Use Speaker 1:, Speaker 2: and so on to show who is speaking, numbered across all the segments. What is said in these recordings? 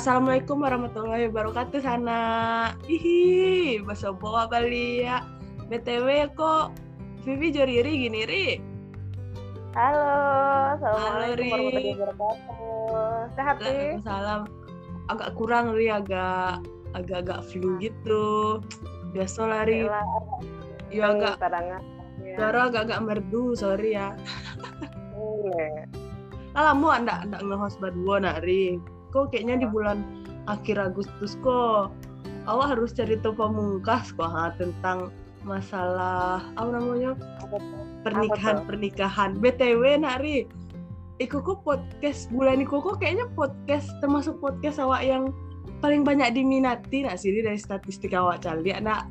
Speaker 1: Assalamualaikum warahmatullahi wabarakatuh sana. Hihi, bahasa bawa Bali ya. BTW kok Vivi Joriri gini ri?
Speaker 2: Halo,
Speaker 1: Halo,
Speaker 2: assalamualaikum warahmatullahi wabarakatuh. Sehat nih?
Speaker 1: Waalaikumsalam. Agak kurang ri, agak agak-agak flu gitu. Biasa lah ri.
Speaker 2: Gila,
Speaker 1: Ya agak suara agak-agak merdu, sorry ya.
Speaker 2: Iya.
Speaker 1: Lah lama ndak ndak nge-host berdua nak ri. Kok kayaknya di bulan akhir Agustus kok awak harus cari tahu pamungkas kok ha, tentang masalah apa namanya pernikahan pernikahan. Btw nari Iku kok podcast bulan Iku kok kayaknya podcast termasuk podcast awak yang paling banyak diminati nak sih Ri, dari statistik awak cari nak?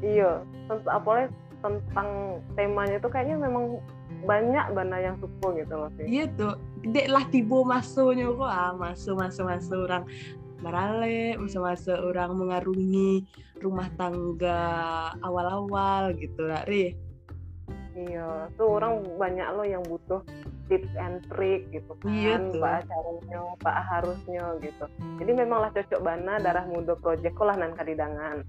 Speaker 2: Iya, tentang apalagi tentang temanya itu kayaknya memang banyak bana yang suka gitu loh sih.
Speaker 1: iya tuh dek lah tibo masuknya kok ah masuk masuk masuk orang barale masuk masuk orang mengarungi rumah tangga awal-awal gitu lah ri
Speaker 2: Iya, tuh orang banyak loh yang butuh tips and trick gitu kan,
Speaker 1: Iya tuh.
Speaker 2: pak caranya, pak harusnya gitu. Jadi memanglah cocok bana darah muda project kok lah nan kadidangan.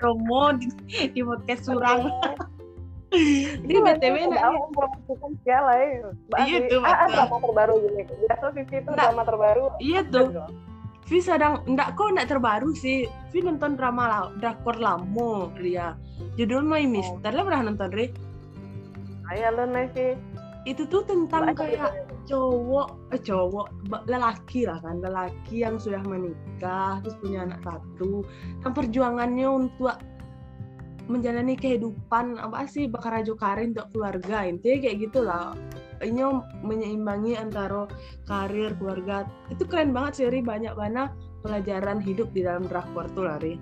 Speaker 1: promo di, di podcast surang ini
Speaker 2: Iya,
Speaker 1: btw
Speaker 2: awal mempromosikan segala ya.
Speaker 1: Iya tuh,
Speaker 2: Ah, ah, drama terbaru gini. Biasa Vivi itu drama terbaru.
Speaker 1: iya tuh Vi sedang ndak kok ndak terbaru sih. Vi nonton drama lah, drakor lamo Ria. Judul My Mister lah pernah nonton Ri?
Speaker 2: Ayo lo nih sih.
Speaker 1: Itu tuh tentang kayak
Speaker 2: gitu.
Speaker 1: cowok, eh cowok, lelaki lah kan, lelaki yang sudah menikah, terus punya anak satu, dan perjuangannya untuk menjalani kehidupan apa sih bakar rajo karir untuk keluarga. Intinya kayak gitulah. Ini menyeimbangi antara karir keluarga. Itu keren banget sih Ri. Banyak banget pelajaran hidup di dalam drakor tuh lah Ri.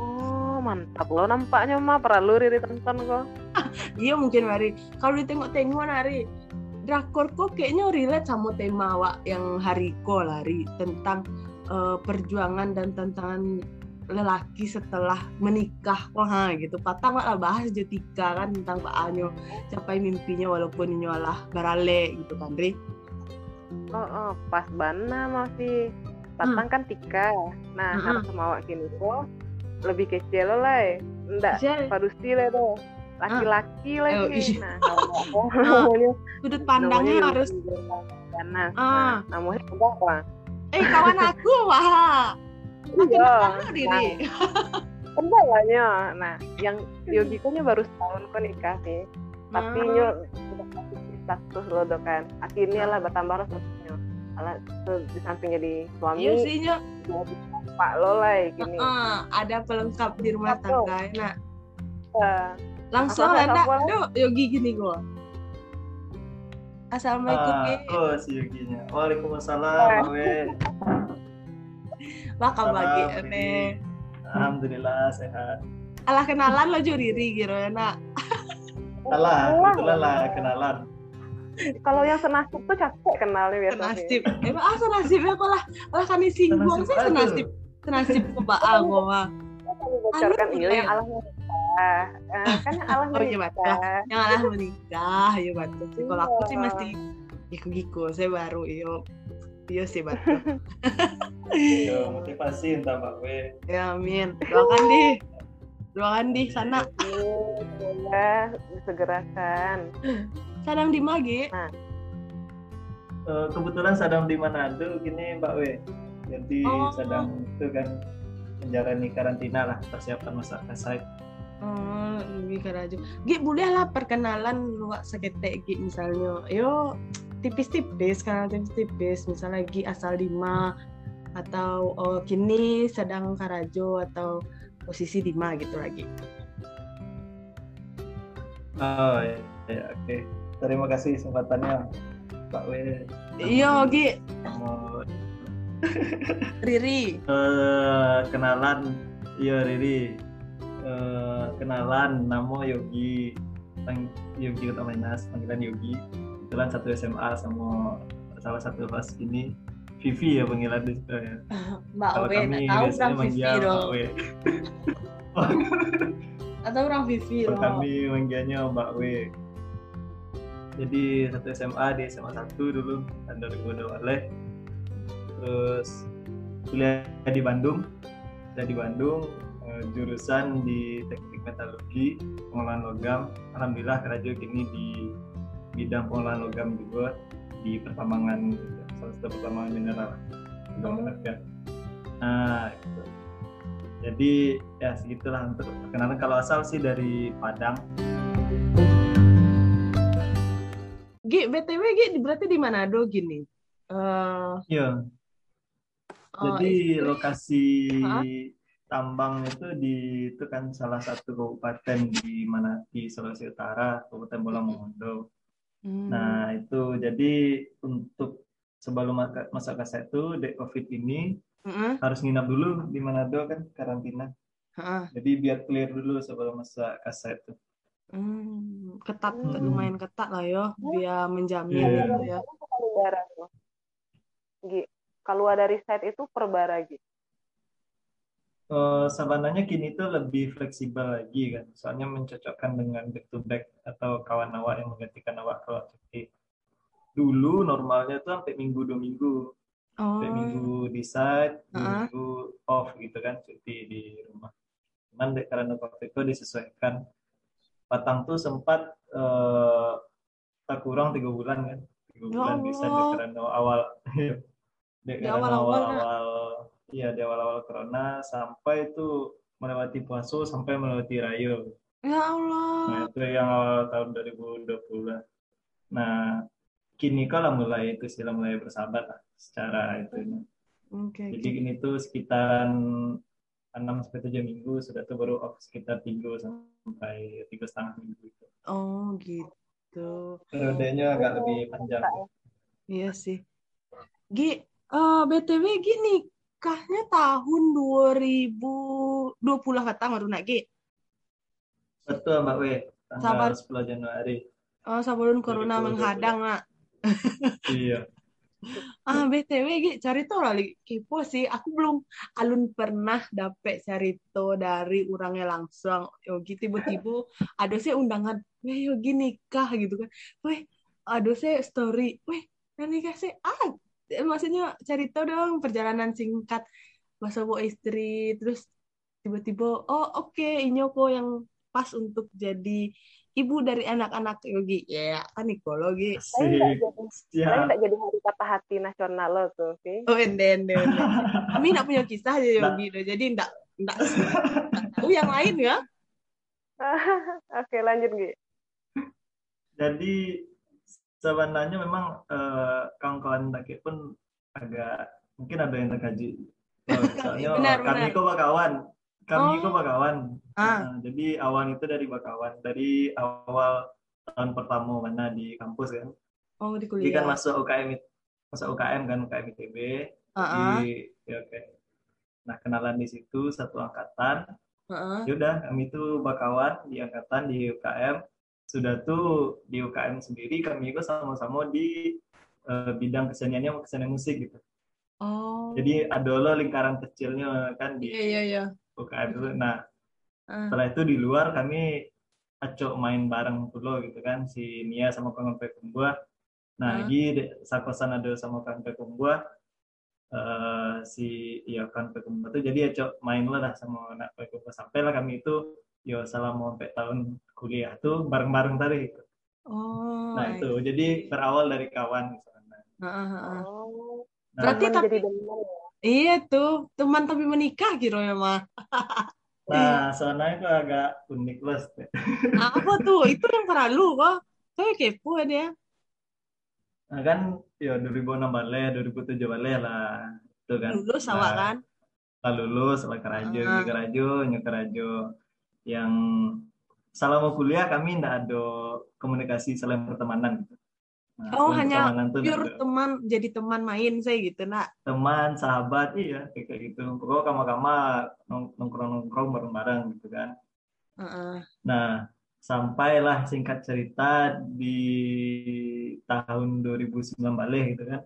Speaker 2: Oh mantap lo nampaknya mah perlu Riri tonton kok.
Speaker 1: iya mungkin Mari kalau ditengok-tengok Nari drakor kok kayaknya relate sama tema awak yang hari ko lari tentang eh, perjuangan dan tantangan lelaki setelah menikah wah gitu patang lah bahas jetika kan tentang Pak Anyo capai mimpinya walaupun ini lah barale gitu kan Ri
Speaker 2: Oh, oh pas bana masih patang kan tika. Nah
Speaker 1: Mm-mm.
Speaker 2: harus sama awak gini kok lebih kecil lo lah. Ndak padusi lah tuh. Laki-laki
Speaker 1: Oh,
Speaker 2: lagi.
Speaker 1: iya.
Speaker 2: Nah, kalau namanya
Speaker 1: sudut pandangnya harus. Ah.
Speaker 2: Nah, enggak lah.
Speaker 1: eh kawan aku wah makin
Speaker 2: Iya.
Speaker 1: kenal Riri
Speaker 2: Enggak lah nya. Nah, yang Yogiko nya baru setahun kok nikah sih. Tapi
Speaker 1: Ah.
Speaker 2: nyo udah kasih status lo do kan. Akhirnya lah bertambah lah statusnya. Alah, di samping jadi suami,
Speaker 1: iya sih Nyo.
Speaker 2: jadi pak lo lah gini.
Speaker 1: Heeh, ada pelengkap di rumah tangga nah
Speaker 2: Eh,
Speaker 1: langsung lah
Speaker 2: apa?
Speaker 1: Duh, Yogi gini gua Assalamualaikum.
Speaker 3: Ah, oh si Yuginya. Waalaikumsalam,
Speaker 2: Eh.
Speaker 1: Kamu bagi ene.
Speaker 3: Alhamdulillah sehat.
Speaker 1: Alah kenalan lo juriri gitu ya nak.
Speaker 3: Alah, kebetulan lah kenalan.
Speaker 2: Kalau yang senasib tuh capek kenalnya biasanya.
Speaker 1: Senasib. Emang ah senasibnya kok lah. Lah kan singgung sih
Speaker 3: Senasib
Speaker 1: senasib. Senasib ke Pak Algo mah.
Speaker 2: Kalau bocorkan
Speaker 1: Anu,
Speaker 2: yang Allah menikah. Eh, kan yang Allah
Speaker 1: Oh, iya, betul.
Speaker 2: menikah.
Speaker 1: Yang alah menikah ya batu. sih. Kalau aku sih
Speaker 2: Iya.
Speaker 1: mesti giku-giku saya baru iyo. Iya sih batu.
Speaker 3: Yo, motivasi entah Mbak We.
Speaker 1: Ya amin. Doakan di. Doakan di sana.
Speaker 2: Ya, disegerakan.
Speaker 1: Sadang di magi.
Speaker 3: Eh, kebetulan sedang di Manado gini Mbak We. Jadi
Speaker 1: Oh.
Speaker 3: sedang itu kan menjalani karantina lah persiapan masa kasai.
Speaker 1: Oh, lebih keraju. Gi boleh lah perkenalan luak seketek Gi misalnya. Yo tipis-tipis karena tipis-tipis misalnya Gi asal Dima atau oh, kini sedang Karajo atau posisi Dima gitu lagi.
Speaker 3: Oh ya, ya, oke. Terima kasih kesempatannya Mbak We.
Speaker 1: Iya Gi,
Speaker 3: Mau
Speaker 1: Riri.
Speaker 3: Eh, kenalan iya Riri Eh, kenalan nama Yogi Yogi Utaminas panggilan Yogi kebetulan satu SMA sama salah satu host ini Vivi ya panggilan ya
Speaker 1: Mbak
Speaker 3: kalau
Speaker 1: Owe,
Speaker 3: kami
Speaker 1: tahu
Speaker 3: biasanya manggil Mbak
Speaker 1: dong.
Speaker 3: We
Speaker 1: Atau orang Vivi dong.
Speaker 3: kami manggilnya Mbak We jadi satu SMA di SMA 1 dulu tahun 2012 terus kuliah di Bandung. Kuliah di Bandung eh, jurusan di teknik metalurgi pengolahan logam. Alhamdulillah kerja kini di bidang pengolahan logam juga di pertambangan gitu. salah satu pertambangan mineral logam
Speaker 1: Oh.
Speaker 3: berharga nah gitu. jadi ya segitulah untuk perkenalan kalau asal sih dari Padang
Speaker 1: Gi, BTW Gi berarti di Manado gini. Eh
Speaker 3: iya
Speaker 1: oh,
Speaker 3: Jadi
Speaker 1: istri-
Speaker 3: lokasi
Speaker 1: Hah?
Speaker 3: tambang itu di itu kan salah satu kabupaten di mana di Sulawesi Utara, Kabupaten Bola Mongondo.
Speaker 1: Hmm.
Speaker 3: Nah, itu jadi untuk sebelum masa kasa itu dek Covid ini
Speaker 1: Heeh,
Speaker 3: harus nginap dulu di Manado kan karantina.
Speaker 1: heeh.
Speaker 3: Jadi biar clear dulu sebelum masa kasa itu.
Speaker 1: Hmm, ketat
Speaker 2: Hmm.
Speaker 1: lumayan ketat lah yo biar menjamin
Speaker 3: Iya.
Speaker 1: gitu ya.
Speaker 2: Kalau dari site itu per bara Gi.
Speaker 3: Eh, sabananya kini tuh lebih fleksibel lagi kan, soalnya mencocokkan dengan back to back atau kawan awak yang menggantikan awak kalau cuti. Dulu normalnya tuh sampai minggu dua minggu,
Speaker 1: Oh,
Speaker 3: sampai minggu di site, dua
Speaker 1: Heeh.
Speaker 3: minggu off gitu kan, cuti di rumah. Cuman dek, karena waktu itu disesuaikan. Batang tuh sempat eh, tak kurang tiga bulan kan, tiga
Speaker 1: Ya
Speaker 3: bulan karena awal, dek,
Speaker 1: Di
Speaker 3: karena
Speaker 1: Nak.
Speaker 3: awal-awal Iya di awal-awal corona sampai itu melewati puasa sampai melewati rayo.
Speaker 1: ya
Speaker 3: Nah
Speaker 1: Allah.
Speaker 3: itu yang awal tahun 2020. Nah kini kalau mulai itu sih mulai bersahabat lah secara itu.
Speaker 1: Oke.
Speaker 3: Jadi kini tuh sekitaran 6 sampai 7 minggu sudah tuh baru off sekitar 3 sampai tiga setengah minggu itu.
Speaker 1: Oh, gitu.
Speaker 3: Periodenya agak lebih panjang.
Speaker 1: Iya sih. Gi, eh BTW gini, nikahnya tahun 2020 kata baru nak Gi.
Speaker 3: Betul Mbak W,
Speaker 1: Sabar.
Speaker 3: tanggal 10 Januari.
Speaker 1: Oh, sebelum corona
Speaker 3: 2020.
Speaker 1: menghadang nak.
Speaker 3: Iya.
Speaker 1: Ah, BTW Gi, cerita lah kepo sih. Aku belum alun pernah dapet cerita dari orangnya langsung. Yogi tiba-tiba ada sih undangan, weh Yogi nikah gitu kan. Weh, ada sih story, weh, nikah sih ah eh, maksudnya cerita dong perjalanan singkat masa bawa istri terus tiba-tiba oh oke ini kok yang pas untuk jadi ibu dari anak-anak Yogi ya kan psikologi
Speaker 2: Tapi nggak jadi,
Speaker 3: Siap.
Speaker 2: nggak jadi hari patah hati nasional lo tuh, Ki.
Speaker 1: Oh, ende, ende. Kami nggak punya kisah aja Yogi, udah. jadi nggak nggak tahu yang lain ya.
Speaker 2: Oke, lanjut Gi.
Speaker 3: Jadi sebenarnya memang eh, kawan-kawan Daki pun agak mungkin ada yang terkaji. Oh, soalnya
Speaker 1: Benar,
Speaker 3: kami
Speaker 1: benar.
Speaker 3: kok bakawan. Kami
Speaker 1: Oh.
Speaker 3: kok bakawan.
Speaker 1: Ah.
Speaker 3: Nah, jadi awan itu dari bakawan dari awal tahun pertama mana di kampus kan.
Speaker 1: Oh di
Speaker 3: Jadi kan
Speaker 1: kuliah.
Speaker 3: masuk UKM masuk UKM kan UKM ITB.
Speaker 1: Ah,
Speaker 3: Di ya, oke. Nah, kenalan di situ satu angkatan.
Speaker 1: ah, ah.
Speaker 3: ya udah kami itu bakawan di angkatan di UKM sudah tuh di UKM sendiri kami itu sama-sama di eh, bidang keseniannya kesenian musik gitu
Speaker 1: Oh.
Speaker 3: jadi ada lo lingkaran kecilnya kan di
Speaker 1: Iya iya iya.
Speaker 3: UKM itu nah
Speaker 1: Ah.
Speaker 3: setelah itu di luar kami acok main bareng dulu gitu kan si Nia sama kawan pekum gua nah
Speaker 1: Ah.
Speaker 3: lagi de- sakosan ada sama kawan pekum gua eh, si ya kan pekum tuh jadi acok main lah sama anak pekum sampai lah kami itu yo selama sampai tahun kuliah tuh bareng-bareng tadi gitu.
Speaker 1: Oh.
Speaker 3: nah itu jadi berawal dari kawan misalnya
Speaker 1: Ah, ah, ah.
Speaker 2: Oh,
Speaker 3: nah,
Speaker 1: Berarti
Speaker 2: teman
Speaker 1: tapi-
Speaker 2: jadi ya.
Speaker 1: Iya tuh teman tapi menikah gitu ya mah.
Speaker 3: nah soalnya itu agak unik lah
Speaker 1: Apa tuh? Itu yang perlu kok. Saya kepo dia.
Speaker 3: nah kan ya 2006 balik 2007 balik lah itu kan
Speaker 1: Lulus
Speaker 3: Nah,
Speaker 1: awak kan?
Speaker 3: lah lulus lah kerajo
Speaker 1: Ah.
Speaker 3: kerajo kerajo yang selama kuliah kami tidak ada komunikasi selain pertemanan gitu. Nah,
Speaker 1: Oh, hanya Pure teman jadi teman main saya gitu nak.
Speaker 3: teman sahabat iya kayak gitu pokoknya kama-kama nong- nongkrong-nongkrong bareng-bareng gitu kan
Speaker 1: Ah, ah.
Speaker 3: nah sampailah singkat cerita di tahun 2009 balik gitu kan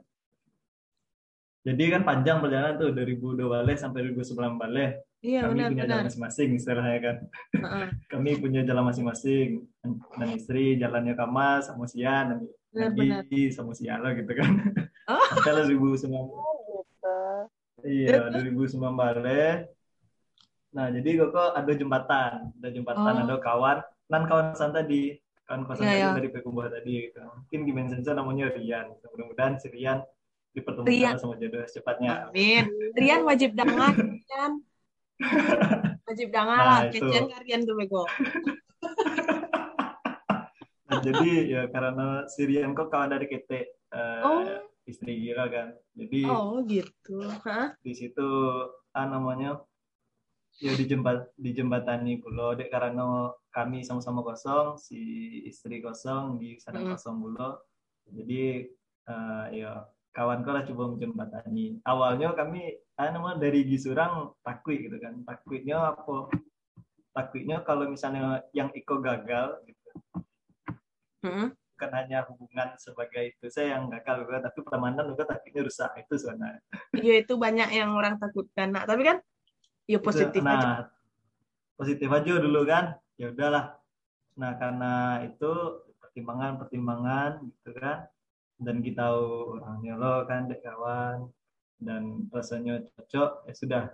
Speaker 3: jadi kan panjang perjalanan tuh 2002 balik sampai 2009 balik
Speaker 1: Iya
Speaker 3: kami
Speaker 1: benar
Speaker 3: punya
Speaker 1: benar.
Speaker 3: jalan masing-masing istilahnya kan
Speaker 1: ah.
Speaker 3: kami punya jalan masing-masing dan istri jalannya Kama sama Sian dan
Speaker 1: Benar benar.
Speaker 3: Nagi sama Sialo gitu kan
Speaker 1: Oh.
Speaker 3: sampai lah 2009
Speaker 2: Oh, gitu.
Speaker 3: Iya, 2009 balik. Nah, jadi kok ada jembatan, ada jembatan,
Speaker 1: Oh.
Speaker 3: ada kawan, nan kawan kosan tadi, kawan kosan
Speaker 1: Iya,
Speaker 3: tadi
Speaker 1: iya.
Speaker 3: dari Pekumbuh tadi. Gitu. Mungkin di Mensensa namanya Rian. Mudah-mudahan si Rian dipertemukan
Speaker 1: Rian.
Speaker 3: sama jodoh secepatnya.
Speaker 1: Amin. Rian wajib dengar, Rian. Wajib dengar
Speaker 3: Nah,
Speaker 1: lah, kecian kalian tuh bego.
Speaker 3: Nah, jadi ya karena si Rian kok kawan dari kita eh,
Speaker 1: Oh.
Speaker 3: istri gila kan. Jadi
Speaker 1: Oh gitu. Hah?
Speaker 3: di situ ah namanya ya di jembat di jembatani pulau dek karena kami sama-sama kosong si istri kosong di sana
Speaker 1: Mm.
Speaker 3: kosong pulau jadi eh, ya kawan lah coba menjembatani awalnya kami namanya dari Gisurang takwi gitu kan. Takwitnya apa? Takwitnya kalau misalnya yang Iko gagal gitu.
Speaker 1: Hmm.
Speaker 3: bukan hanya hubungan sebagai itu saya yang gagal juga tapi pertemanan juga takwitnya rusak itu sebenarnya.
Speaker 1: Iya itu banyak yang orang takutkan. Nah, tapi kan ya positif
Speaker 3: nah,
Speaker 1: aja.
Speaker 3: positif aja dulu kan. Ya udahlah. Nah karena itu pertimbangan pertimbangan gitu kan dan kita tahu orangnya lo kan dek kawan. Dan rasanya cocok ya sudah.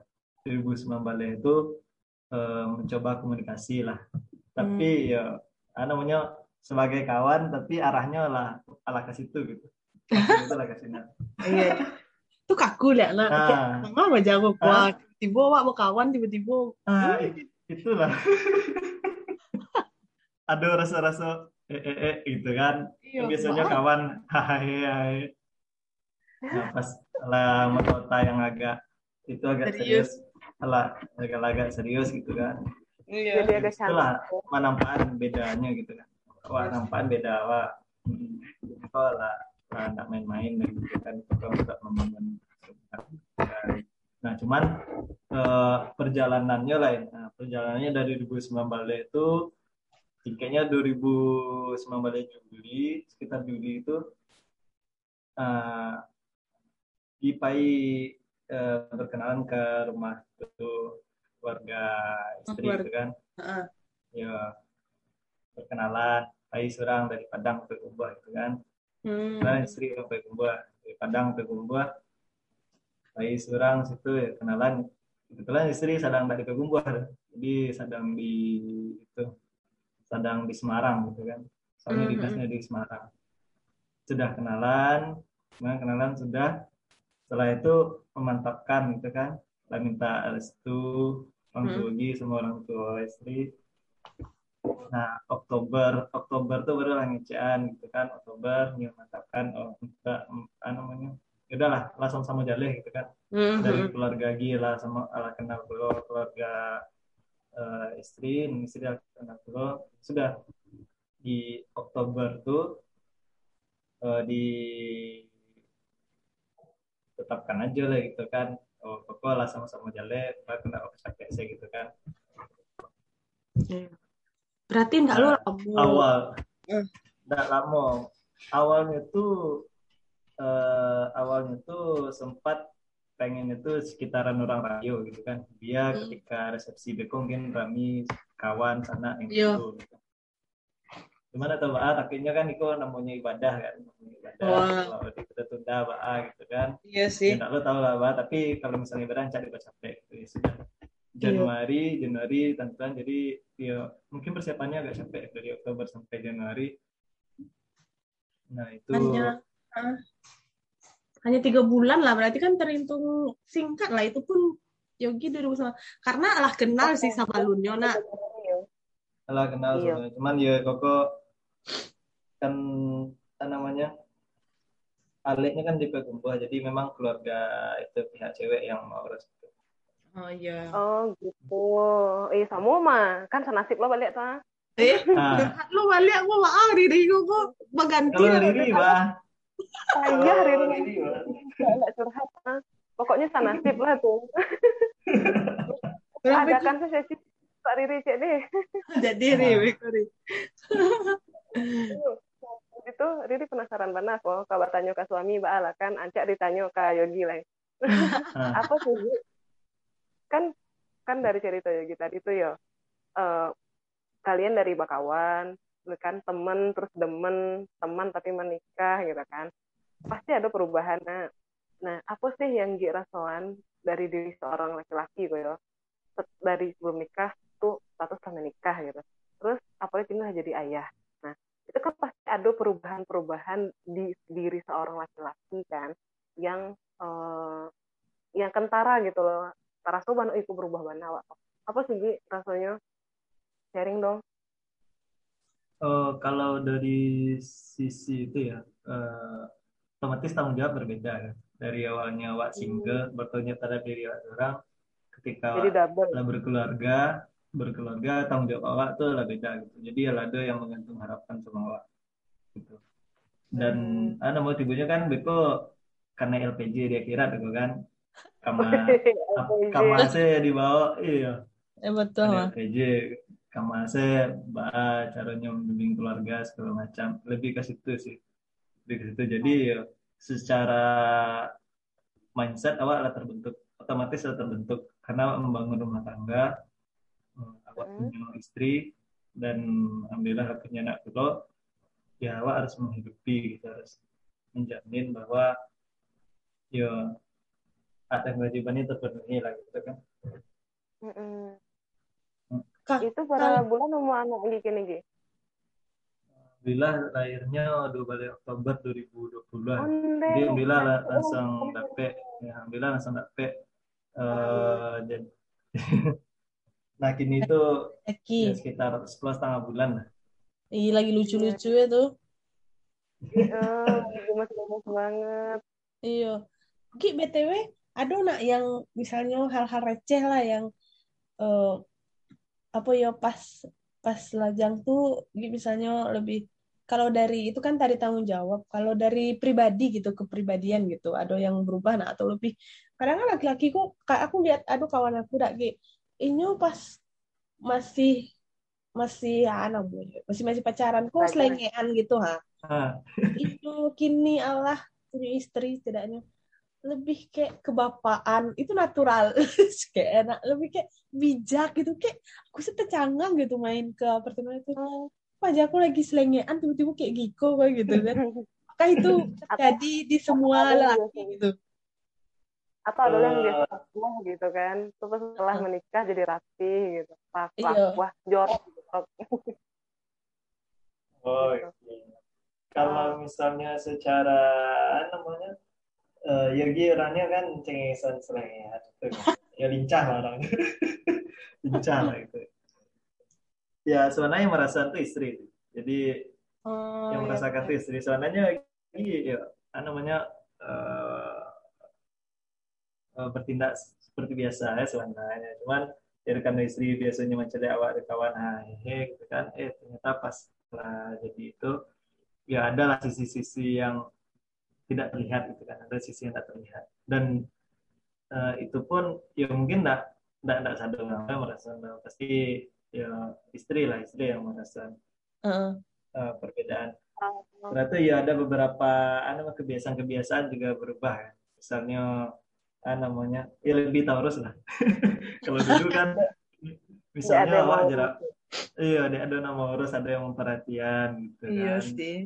Speaker 3: 2009 balik itu eh, mencoba komunikasi lah. Tapi ya ah, namanya sebagai kawan tapi arahnya lah ala ke situ gitu. Itu lah ke sini.
Speaker 1: Iya. Itu kaku lah nak.
Speaker 3: nah
Speaker 1: Mama mau jawab wah tiba wak mau kawan tiba-tiba.
Speaker 3: Ah, itulah. Ada rasa-rasa eh, eh, eh, gitu kan.
Speaker 1: iya,
Speaker 3: Biasanya
Speaker 1: maaf.
Speaker 3: kawan hai hai. Nah, pas lah kota yang agak itu agak
Speaker 1: Serius.
Speaker 3: serius, lah agak-agak serius gitu kan.
Speaker 1: Iya.
Speaker 2: Jadi agak
Speaker 3: Itulah manampaan bedanya gitu kan. Wah, nampaan beda wah. Hmm, Kok lah nggak main-main dan gitu kan. Kok nggak membangun. Nah, cuman eh, perjalanannya lah ya. Nah, perjalanannya dari 2009 balik itu 2009 balik Juli, sekitar Juli itu eh Gipai eh, berkenalan ke rumah itu keluarga istri
Speaker 1: Keluarga.
Speaker 3: gitu kan.
Speaker 1: Heeh.
Speaker 3: Ya perkenalan, Pai surang dari Padang ke Kumbah gitu kan.
Speaker 1: Hmm.
Speaker 3: Nah, istri ke Kumbah, dari Padang ke Kumbah. Pai surang situ ya kenalan. Kebetulan istri sedang dari ke Kumbah. Jadi sedang di itu sedang di Semarang gitu kan. Soalnya
Speaker 1: Mhm.
Speaker 3: dinasnya di Semarang. Sudah kenalan, nah, kenalan sudah. Setelah itu memantapkan gitu kan. Lah minta restu orang tua lagi sama orang tua istri. Nah, Oktober, Oktober tuh baru langician gitu kan. Oktober dia mantapkan oh kita apa namanya? Ya udahlah, langsung sama Jaleh gitu kan.
Speaker 1: Hmm.
Speaker 3: Dari keluarga gila sama ala kenal keluarga eh, istri, dan istri kenal dulu. Sudah di Oktober tuh eh, di tetapkan aja lah gitu kan. Oh, pokoknya lah sama-sama Jaleh, kena capek saya gitu kan.
Speaker 1: Berarti enggak lo lama.
Speaker 3: awal
Speaker 1: Hmm.
Speaker 3: nggak lama awalnya tuh eh, awalnya tuh sempat pengen itu sekitaran orang rayo gitu kan. Dia
Speaker 1: Hmm.
Speaker 3: ketika resepsi bekong kan rami kawan sana yang
Speaker 1: Iya.
Speaker 3: gitu. Gimana tuh Mbak akhirnya kan itu namanya ibadah kan namanya ibadah. Kalau kita tunda Mbak gitu kan.
Speaker 1: Iya
Speaker 3: ya
Speaker 1: sih.
Speaker 3: nggak lo tau lah Mbak tapi kalau misalnya ibadah cari baca capek gitu ya sudah.
Speaker 1: Iya.
Speaker 3: Januari Januari tentuan. Jadi ya mungkin persiapannya agak capek dari Oktober sampai Januari. Nah itu
Speaker 1: Hanya ah, hanya tiga bulan lah berarti kan terhitung singkat lah itu pun Yogi 2009 karena alah kenal sih sama Lunyo nak
Speaker 3: salah kenal
Speaker 2: Iya.
Speaker 3: sebenarnya. cuman ya koko kan apa namanya Aleknya kan di Pekumbuh jadi memang keluarga itu pihak cewek yang mau restu
Speaker 1: oh iya
Speaker 2: Oh gitu. Eh sama mah kan senasib lo balik tuh.
Speaker 1: eh
Speaker 3: nah
Speaker 1: lu balik aku maaf diri gue kok mengganti
Speaker 3: kalau Riri bah
Speaker 2: Iya hari
Speaker 3: Kalau
Speaker 2: ini
Speaker 3: Riri, Bah.
Speaker 2: nggak curhat. ah. Pokoknya senasib lah tuh. Ada kan sesi Pak Riri cek deh.
Speaker 1: jadi Riri sorry.
Speaker 2: Itu Riri penasaran banget kok. Kalau tanya ke suami, Mbak Ala kan, ancak ditanya ke Yogi lah.
Speaker 3: Nah,
Speaker 2: apa sih kan kan dari cerita Yogi tadi itu ya eh, kalian dari bakawan kan temen terus demen teman tapi menikah gitu kan. Pasti ada perubahan. Nah nah apa sih yang Gi dari diri seorang laki-laki gitu? Ya dari sebelum nikah tuh status sama nikah gitu. Terus apalagi ini jadi ayah? Nah itu kan pasti ada perubahan-perubahan di diri seorang laki-laki kan yang eh, yang kentara gitu loh. Terasa banget ikut berubah banget. Apa sih rasanya? Sharing dong
Speaker 3: Eh, kalau dari sisi itu ya, eh, otomatis tanggung jawab berbeda ya. Dari awalnya awak single, bertanya terhadap diri orang, ketika telah berkeluarga, berkeluarga tanggung jawab awak tuh lah beda gitu. Jadi ya ada yang menggantung harapan sama awak gitu. Dan ada mau tibunya kan beko karena LPG dia kira gitu kan, kama
Speaker 2: LPG.
Speaker 3: kama saya dibawa iya
Speaker 1: Eh betul
Speaker 3: ada kamar saya bah caranya membimbing keluarga segala macam. Lebih ke situ sih. Lebih ke situ. Jadi ya, secara mindset awak lah terbentuk. Otomatis lah terbentuk. Karena membangun rumah tangga eh, awak
Speaker 2: Mm.
Speaker 3: punya istri dan alhamdulillah punya anak dulu ya awak harus menghidupi gitu. Harus menjamin bahwa ya ada kewajibannya terpenuhi lah gitu kan.
Speaker 2: Mm-mm.
Speaker 1: Kak,
Speaker 2: itu berapa bulan umur anak Gi kini Gi
Speaker 3: Alhamdulillah lahirnya 12 Oktober 2020 lah.
Speaker 2: Onde.
Speaker 3: Jadi alhamdulillah lah, langsung dapet, ya, alhamdulillah langsung dapet. Eh jadi nah kini itu ya,
Speaker 1: Eki.
Speaker 3: sekitar 10 setengah bulan lah.
Speaker 1: Ih, lagi lucu-lucu ya tuh.
Speaker 2: Eh, gemes gemes banget
Speaker 1: Iya. Ki BTW ada nak yang misalnya hal-hal receh lah yang eh, apa ya pas pas lajang tuh misalnya lebih kalau dari itu kan tadi tanggung jawab. Kalau dari pribadi gitu kepribadian gitu ada yang berubah nah atau lebih kadang kan laki-laki kok kayak aku lihat aduh kawan aku dak ini pas masih masih ya namanya masih masih pacaran kok selengean gitu ha
Speaker 3: Ah,
Speaker 1: itu kini Allah punya istri setidaknya lebih kayak kebapaan. Itu natural. Kayak enak. Lebih kayak bijak gitu. Kayak aku sih tercangang gitu main ke apartemen itu. Aja aku lagi selengean tiba-tiba kayak giko kayak gitu kan. Apakah itu terjadi di semua
Speaker 2: biasa.
Speaker 1: gitu?
Speaker 2: Atau ada yang
Speaker 3: Eh.
Speaker 2: biasa wah gitu kan? Terus setelah
Speaker 1: Heeh.
Speaker 2: menikah jadi rapi gitu. Wah wah,
Speaker 1: Iya.
Speaker 2: wah jorok.
Speaker 3: Oh iya. Kalau misalnya secara namanya eh Yogi orangnya kan cengengesan selengean kan. Ya lincah lah orangnya. lincah lah itu. Ya sebenarnya yang merasakan tuh istri. Jadi
Speaker 1: oh,
Speaker 3: yang
Speaker 1: iya,
Speaker 3: merasakan
Speaker 1: iya.
Speaker 3: tuh istri sebenarnya iya namanya eh, eh, bertindak seperti biasa ya sebenarnya cuman ya karena istri biasanya mencari awak ada kawan hehe gitu kan eh ternyata pas setelah jadi itu ya ada lah sisi-sisi yang tidak terlihat gitu kan ada sisi yang tidak terlihat dan eh, itu pun ya mungkin tidak tidak tidak sadar apa merasa pasti ya istri lah istri yang merasa
Speaker 1: Heeh.
Speaker 3: eh, perbedaan Berarti ya ada beberapa anu kebiasaan-kebiasaan juga berubah ya. Misalnya ah, namanya ya lebih Taurus lah. Kalau dulu kan misalnya awak jarak iya ada ada nama urus ada yang memperhatian gitu
Speaker 1: Iya
Speaker 3: kan.
Speaker 1: sih.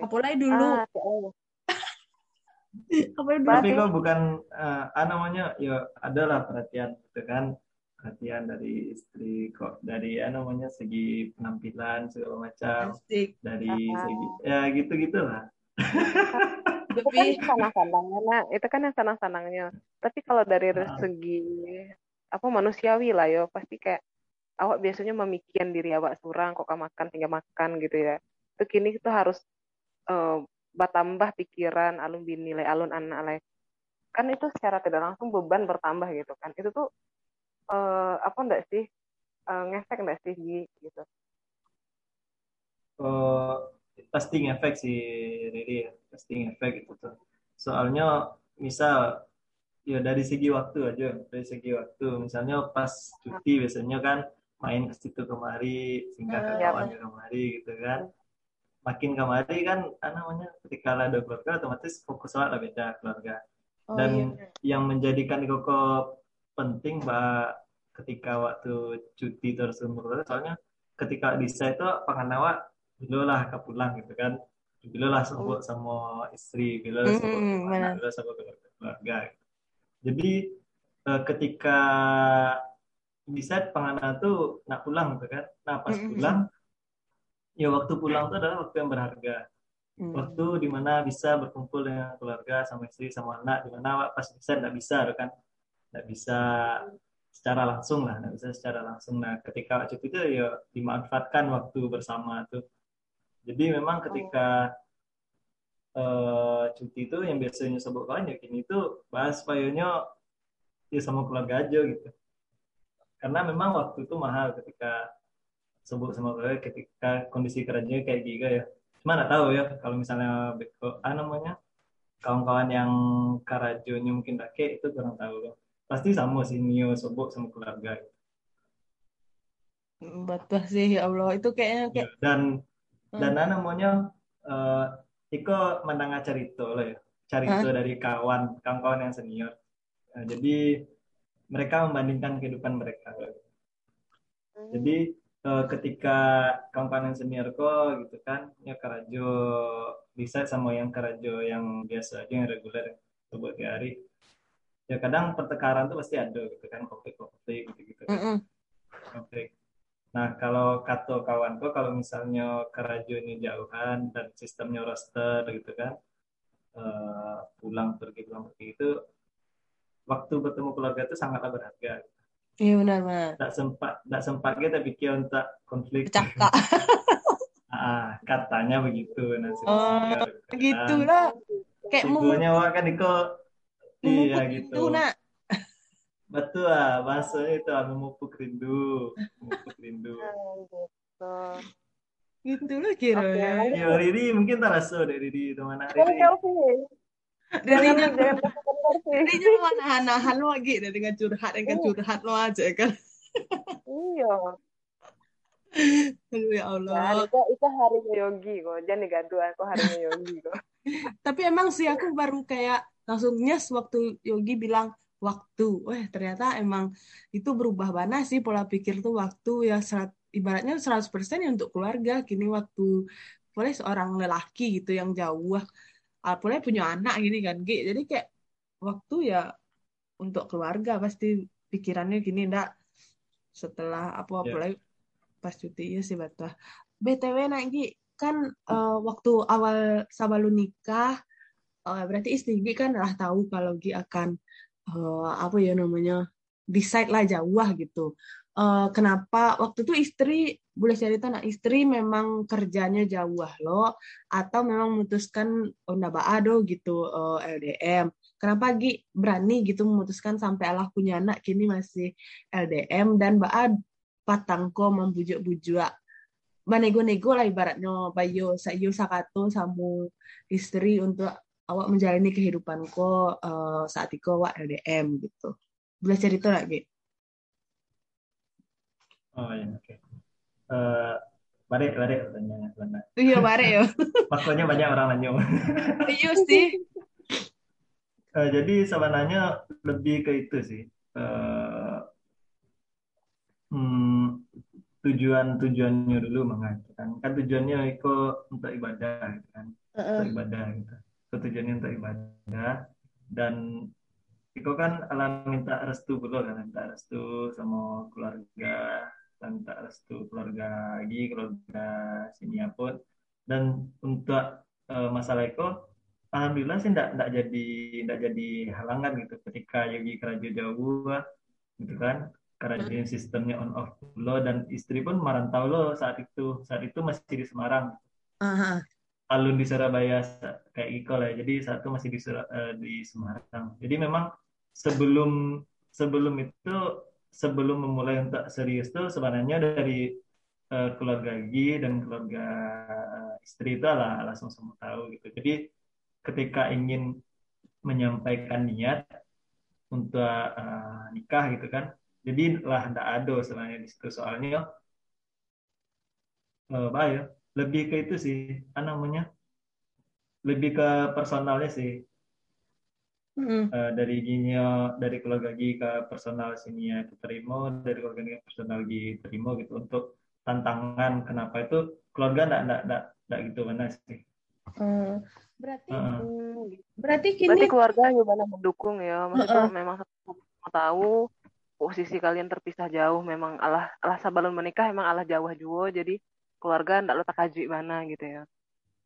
Speaker 1: Apalagi dulu,
Speaker 2: ah ya Allah.
Speaker 1: apalagi dulu
Speaker 3: Tapi kok bukan eh, ah, namanya ya adalah perhatian gitu kan. Perhatian dari istri kok dari ah, namanya segi penampilan segala macam
Speaker 1: asik.
Speaker 3: dari
Speaker 2: Ah.
Speaker 3: segi ya gitu-gitulah.
Speaker 2: itu kan nah itu kan yang sanang-sanangnya tapi kalau dari
Speaker 3: Ah.
Speaker 2: segi apa manusiawi lah yo pasti kayak awak biasanya memikirkan diri awak surang kok makan tinggal makan gitu ya itu kini itu harus eh, bertambah pikiran alun nilai alun anak lain kan itu secara tidak langsung beban bertambah gitu kan itu tuh eh, apa enggak sih eh, ngefek enggak sih Gi? gitu
Speaker 3: Oh, pasti ngefek sih Riri ya, pasti ngefek gitu tuh. Soalnya misal ya dari segi waktu aja, dari segi waktu. Misalnya pas cuti biasanya kan main ke situ kemari, singkat ke
Speaker 1: Hmm.
Speaker 3: kawan ke kemari gitu kan. Makin kemari kan, namanya, ketika ada keluarga otomatis fokus lah beda keluarga.
Speaker 1: oh
Speaker 3: Dan
Speaker 1: iya.
Speaker 3: yang menjadikan koko penting mbak ketika waktu cuti terus umur soalnya ketika di saya itu pengen awak dulu lah ke pulang gitu kan bila lah sama istri bila lah sebut
Speaker 1: Mm-mm,
Speaker 3: sama
Speaker 1: benar.
Speaker 3: anak sebut keluarga, jadi eh, ketika bisa pengana tuh nak pulang gitu kan nah pas
Speaker 1: Mm-mm.
Speaker 3: pulang ya waktu pulang tuh adalah waktu yang berharga.
Speaker 1: Hmm.
Speaker 3: waktu di mana bisa berkumpul dengan keluarga sama istri sama anak. Di mana pas bisa nggak bisa kan? Nggak bisa secara langsung lah nggak bisa secara langsung. Nah ketika cuti itu ya dimanfaatkan waktu bersama tuh. Jadi memang ketika eh, cuti itu yang biasanya sebut kawan ya kini itu bahas payungnya ya sama keluarga aja gitu. Karena memang waktu itu mahal ketika sebut sama keluarga ketika kondisi kerjanya kayak gitu ya. Cuma nggak tahu ya kalau misalnya beko ah namanya kawan-kawan yang karajonya mungkin dake itu kurang tahu. Loh pasti sama sih Nio sobok sama keluarga.
Speaker 1: Betul sih ya Allah. Itu kayaknya
Speaker 3: Ya,
Speaker 1: kayak
Speaker 3: dan
Speaker 1: Hmm.
Speaker 3: dan nah, namanya eh Iko mendengar cerita loh ya. Cerita dari kawan kawan-kawan yang senior. Nah, jadi mereka membandingkan kehidupan mereka. Loh. jadi eh, ketika yang senior kok gitu kan ya karajo bisa sama yang karajo yang biasa aja yang reguler buat hari ya kadang pertengkaran tuh pasti ada gitu kan konflik-konflik gitu-gitu
Speaker 1: Mm-mm.
Speaker 3: konflik. Nah kalau kata kawanku kalau misalnya karajo ini jauhan dan sistemnya roster gitu kan eh, pulang pergi pulang pergi itu waktu bertemu keluarga itu sangatlah berharga
Speaker 1: Iya benar-benar.
Speaker 3: tak sempat tak sempat kita pikir untuk konflik
Speaker 1: Cakak.
Speaker 3: ah katanya begitu nah
Speaker 1: Oh, Gitulah. Kayak mau
Speaker 3: Sigunya wak kan Iko iya gitu
Speaker 1: itu nak.
Speaker 3: betul ah bahasanya itu ah, memupuk rindu memupuk rindu
Speaker 2: gitu.
Speaker 1: Gitulah kira.
Speaker 2: Oke.
Speaker 3: Yo Riri mungkin tak rasa deh Riri teman Riri
Speaker 2: Chelsea.
Speaker 1: Dari. Darinya lo nahan-nahan lo lagi dari dengan curhat dengan curhat lo aja kan.
Speaker 2: Iya.
Speaker 1: Aduh ya
Speaker 2: Ya,
Speaker 1: Allah.
Speaker 2: itu itu harinya Yogi kok. Jangan digaduh aku harinya Yogi kok.
Speaker 1: Tapi emang sih aku baru kayak langsung nyes waktu Yogi bilang waktu. Wah, ternyata emang itu berubah banget sih pola pikir tuh waktu ya serat, ibaratnya 100% ya untuk keluarga. Kini waktu boleh seorang lelaki gitu yang jauh. Apalagi punya anak gini kan, Gi. Jadi kayak waktu ya untuk keluarga pasti pikirannya gini ndak setelah apa
Speaker 3: Ya.
Speaker 1: apalagi pas cuti ya sih betul. BTW Nagi kan eh, waktu awal sama lu nikah eh, berarti istri Gi kan lah tahu kalau Gi akan eh, apa ya namanya decide lah jauh gitu. Eh, kenapa waktu itu istri boleh cerita nak istri memang kerjanya jauh lah lo atau memang memutuskan oh ndak ado gitu eh, LDM. Kenapa Gi berani gitu memutuskan sampai Allah punya anak kini masih LDM dan Mbak patangko membujuk-bujuk manego-nego lah ibaratnya bayo sayo sakato sama istri untuk awak menjalani kehidupanku eh, saat itu awak LDM gitu. Boleh cerita lagi?
Speaker 3: Oh ya oke. Eh, balik balik pertanyaan Lana.
Speaker 1: Iya bare ya.
Speaker 3: Makanya banyak orang nanya
Speaker 1: Iya sih.
Speaker 3: Eh, jadi sebenarnya lebih ke itu sih. Eh, hmm, tujuan tujuannya dulu mengatakan kan tujuannya itu untuk ibadah gitu kan. Untuk ibadah gitu. Itu tujuannya untuk ibadah. Dan Iko kan alam minta restu dulu kan. Minta restu sama keluarga minta restu keluarga lagi keluarga sini pun dan untuk eh, masalah Iko alhamdulillah sih enggak enggak jadi enggak jadi halangan gitu. Ketika Yogi kerja jauh gitu kan. Kerajaan sistemnya on off lo dan istri pun merantau lo saat itu. Saat itu masih di Semarang.
Speaker 1: Aha.
Speaker 3: alun di Surabaya kayak Iko lah jadi saat itu masih di Sura- eh, di Semarang. Jadi memang sebelum sebelum itu sebelum memulai untuk serius tuh sebenarnya dari eh, keluarga Gi dan keluarga istri itu lah langsung semua tahu gitu. Jadi ketika ingin menyampaikan niat untuk eh, nikah gitu kan jadi lah ndak ada sebenarnya di situ. Soalnya eh, apa ya lebih ke itu sih apa namanya lebih ke personalnya sih
Speaker 1: Mm.
Speaker 3: Eh, dari ginya dari keluarga Gi ke personal sini ya diterima dari keluarga Gi ke personal Gi terima gitu untuk tantangan kenapa itu keluarga ndak ndak ndak ndak gitu mana sih
Speaker 4: Hmm, berarti
Speaker 2: gitu.
Speaker 4: berarti kini
Speaker 2: Berarti keluarga gimana mendukung ya? Maksudnya
Speaker 4: Heeh.
Speaker 2: memang sama tahu posisi kalian terpisah jauh memang Allah Allah sabalun menikah emang Allah jauh juga jadi keluarga ndak lo takaji mana gitu ya.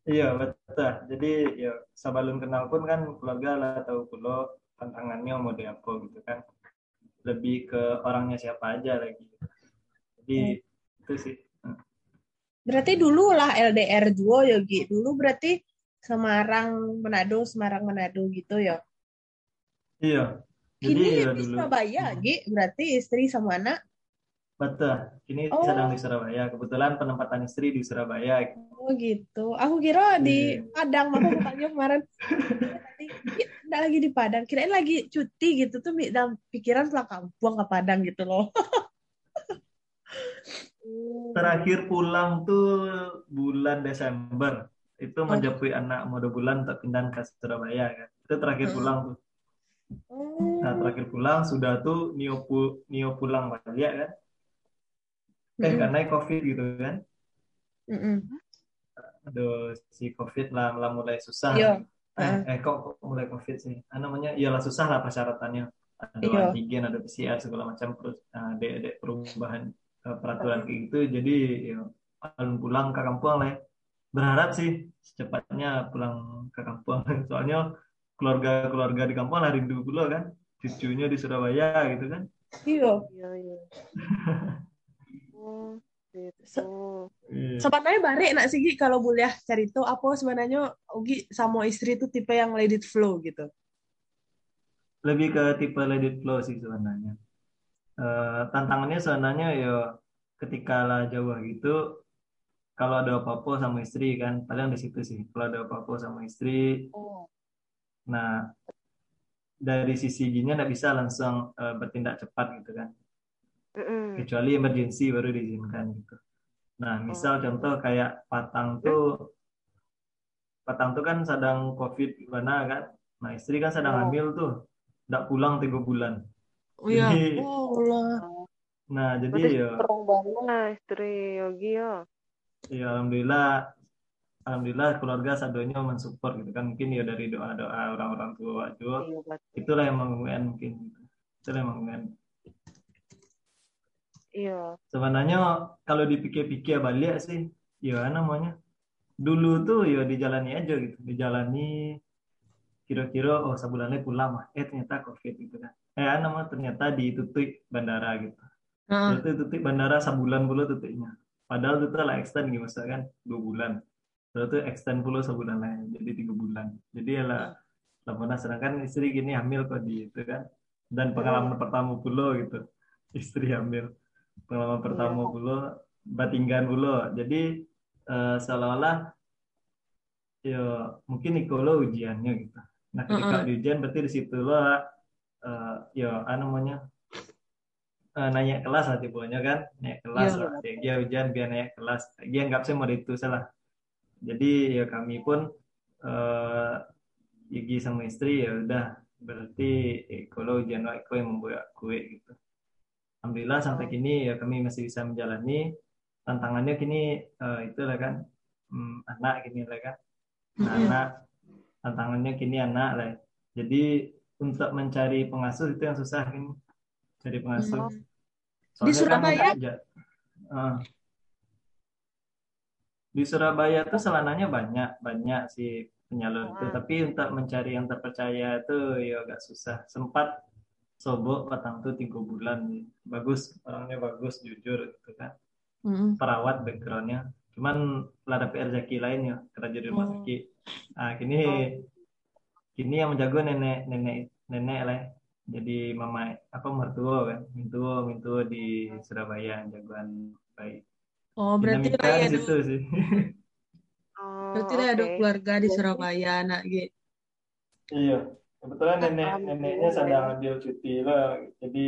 Speaker 3: Iya betul. Jadi ya sebelum kenal pun kan keluarga lah tahu pulau tantangannya mau di apa gitu kan. Lebih ke orangnya siapa aja lagi. Jadi itu sih.
Speaker 4: berarti dulu lah LDR juga Yogi. Dulu berarti Semarang Manado Semarang Manado gitu ya.
Speaker 3: Iya. Jadi
Speaker 4: Kini
Speaker 3: ya dulu.
Speaker 4: Surabaya, Gi. Berarti istri sama anak.
Speaker 3: Betul. Ini
Speaker 4: Oh.
Speaker 3: sedang di Surabaya. Kebetulan penempatan istri di Surabaya.
Speaker 4: Oh gitu. Aku kira di
Speaker 3: Iya.
Speaker 4: Padang, maka bukannya kemarin nggak lagi di Padang. Kirain lagi cuti gitu tuh dalam pikiran pulang kampung ke Padang gitu loh.
Speaker 3: Terakhir pulang tuh bulan Desember. Itu
Speaker 4: Oh.
Speaker 3: menjapui anak mau dua bulan untuk pindah ke Surabaya kan. Itu terakhir
Speaker 4: Hmm.
Speaker 3: pulang tuh.
Speaker 4: Oh.
Speaker 3: Nah, terakhir pulang sudah tuh Nio, pu- Nio pulang balik kan. Eh,
Speaker 4: Mm-mm.
Speaker 3: karena COVID gitu kan.
Speaker 4: Mm-mm.
Speaker 3: Aduh, si COVID lah, lah mulai susah.
Speaker 4: Iya.
Speaker 3: Eh,
Speaker 4: Heeh.
Speaker 3: eh, kok, kok mulai COVID sih? Ah, namanya, iyalah susah lah persyaratannya. Ada
Speaker 4: Iya.
Speaker 3: antigen, ada PCR, segala macam. Terus nah, ada, ada perubahan eh, peraturan kayak gitu. Jadi, ya, alun pulang ke kampung lah ya. Berharap sih secepatnya pulang ke kampung. Soalnya keluarga-keluarga di kampung lah rindu pula kan. Cucunya di Surabaya gitu kan.
Speaker 4: Iya.
Speaker 2: Iya iya. Gitu.
Speaker 3: Iya.
Speaker 4: Sebenarnya bare nak sih kalau boleh cerita apa sebenarnya Ugi sama istri tuh tipe yang let it flow gitu.
Speaker 3: lebih ke tipe let it flow sih sebenarnya. Eh, tantangannya sebenarnya ya ketika lah jauh gitu, kalau ada apa-apa sama istri kan, paling di situ sih. Kalau ada apa-apa sama istri,
Speaker 2: Oh.
Speaker 3: nah dari sisi gini nggak bisa langsung eh, bertindak cepat gitu kan.
Speaker 2: Mm-mm.
Speaker 3: Kecuali emergency baru diizinkan gitu. Nah, misal
Speaker 2: Oh.
Speaker 3: contoh kayak Patang tuh, Patang tuh kan sedang COVID mana kan. Nah, istri kan sedang
Speaker 2: Oh.
Speaker 3: hamil tuh, nggak pulang tiga bulan.
Speaker 1: Oh iya.
Speaker 3: Jadi,
Speaker 4: Oh Allah.
Speaker 3: nah jadi
Speaker 2: Berarti
Speaker 3: ya,
Speaker 2: banget istri Yogi ya.
Speaker 3: ya alhamdulillah, alhamdulillah keluarga sadonya mensupport gitu kan. Mungkin ya dari doa-doa orang-orang tua juga.
Speaker 2: Iya.
Speaker 3: Itulah yang menguatkan mungkin. Itulah yang menguatkan.
Speaker 2: Iya.
Speaker 3: Sebenarnya kalau dipikir-pikir balik sih, ya namanya. Dulu tuh ya dijalani aja gitu, dijalani kira-kira oh sebulannya pulang mah. Eh ternyata COVID gitu kan. Eh nama ternyata ditutup bandara gitu.
Speaker 1: Heeh.
Speaker 3: Itu tutup bandara sebulan pula tutupnya. Padahal itu lah extend gitu kan dua bulan. Terus itu extend pula sebulan lain jadi tiga bulan. Jadi ya lah pernah sedangkan istri gini hamil kok di itu kan. Dan pengalaman pertama pula gitu. Istri hamil. Pengalaman pertama pula batinggan pula. Jadi eh, seolah-olah ya mungkin Nicolo ujiannya gitu. Nah ketika di ujian berarti di situ lah eh, ya apa namanya eh, naik kelas lah tipuannya kan. Naik kelas
Speaker 1: Iya.
Speaker 3: lah. dia, dia ujian biar naik kelas. Dia anggap saya mau itu salah. Jadi ya kami pun eh Yugi sama istri ya udah. Berarti eh, kalau ujian aku yang membuat kue gitu alhamdulillah sampai kini ya kami masih bisa menjalani. Tantangannya kini eh, itulah kan hmm, anak gini lah kan. Nah, anak tantangannya kini anak lah. Jadi untuk mencari pengasuh itu yang susah kan cari pengasuh.
Speaker 1: Hmm.
Speaker 3: Soalnya
Speaker 1: Di Surabaya?
Speaker 3: kan, eh, di Surabaya tuh selananya banyak banyak sih penyalur itu.
Speaker 2: Ah.
Speaker 3: tapi untuk mencari yang terpercaya itu ya agak susah. Sempat sobok petang tuh tiga bulan bagus orangnya bagus jujur gitu kan
Speaker 1: Mm-mm.
Speaker 3: perawat backgroundnya cuman lah dapet rezeki lain ya kerja di rumah
Speaker 1: Oh.
Speaker 3: sakit nah kini kini yang menjago nenek nenek nenek lah ya. jadi mama apa mertua kan mintua mintua di Surabaya jagoan baik
Speaker 1: Oh, berarti
Speaker 3: dinamika
Speaker 1: lah ya
Speaker 3: di
Speaker 1: ada,
Speaker 3: situ sih
Speaker 2: Oh,
Speaker 1: berarti lah ada
Speaker 2: oke.
Speaker 1: keluarga di Surabaya, anak gitu.
Speaker 3: iya kebetulan nenek neneknya
Speaker 2: ya.
Speaker 3: sedang ambil cuti lah jadi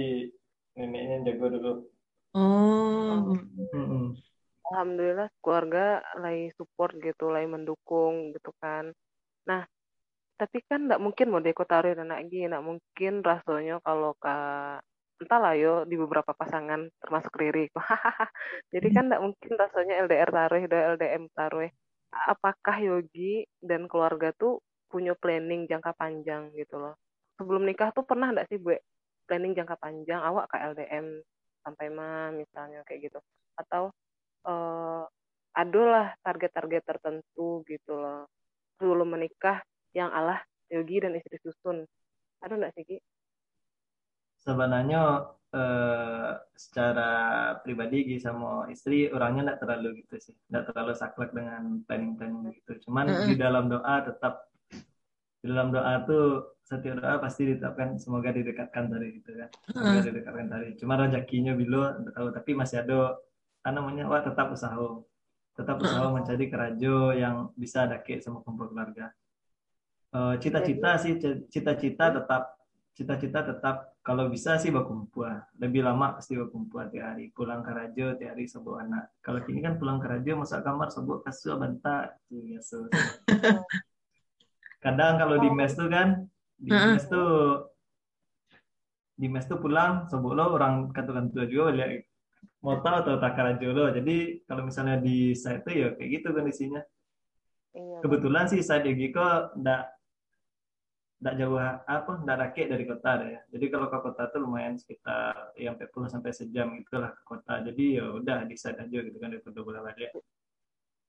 Speaker 3: neneknya jago dulu
Speaker 1: Oh,
Speaker 3: Mm-mm.
Speaker 2: Alhamdulillah keluarga lagi support gitu, lagi mendukung gitu kan. Nah, tapi kan nggak mungkin mau deko taruh anak lagi, nggak mungkin rasanya kalau ke entahlah yo di beberapa pasangan termasuk Riri. Jadi kan nggak mungkin rasanya LDR taruh, do LDM taruh. apakah Yogi dan keluarga tuh punya planning jangka panjang gitu loh. Sebelum nikah tuh pernah nggak sih gue planning jangka panjang awak ke LDM sampai mah misalnya kayak gitu? Atau uh, adalah target-target tertentu gitu loh. Sebelum menikah yang Allah Yogi dan istri susun. Ada nggak sih Ki?
Speaker 3: Sebenarnya eh, secara pribadi Gi sama istri orangnya nggak terlalu gitu sih. Nggak terlalu saklek dengan planning-planning gitu. Cuman uh -uh. di dalam doa tetap di dalam doa tuh setiap doa pasti ditetapkan semoga didekatkan dari itu kan. Semoga uh. didekatkan dari cuma rezekinya bilo tahu tapi masih ada namanya wah tetap usaha. Tetap usaha uh. mencari kerajo yang bisa dake sama kumpul keluarga. Uh, cita-cita sih cita-cita tetap cita-cita tetap kalau bisa sih berkumpul. Lebih lama pasti berkumpul tiap hari. Pulang ke rajo tiap hari sebuah anak. Kalau kini kan pulang ke rajo masuk kamar sebuah kasur bentak biasa kadang kalau di mes tuh kan di uh-uh. mes tuh di mes tuh pulang sebut lo orang katakan tua juga lihat motor atau takara jolo. Jadi kalau misalnya di site tuh ya kayak gitu kondisinya. Iya, kebetulan sih saya di kok ndak ndak jauh apa ndak rakit dari kota deh. Ya jadi kalau ke kota tuh lumayan sekitar ya 40 sampai sejam itulah ke kota. Jadi ya udah di site aja gitu kan di kota bola balik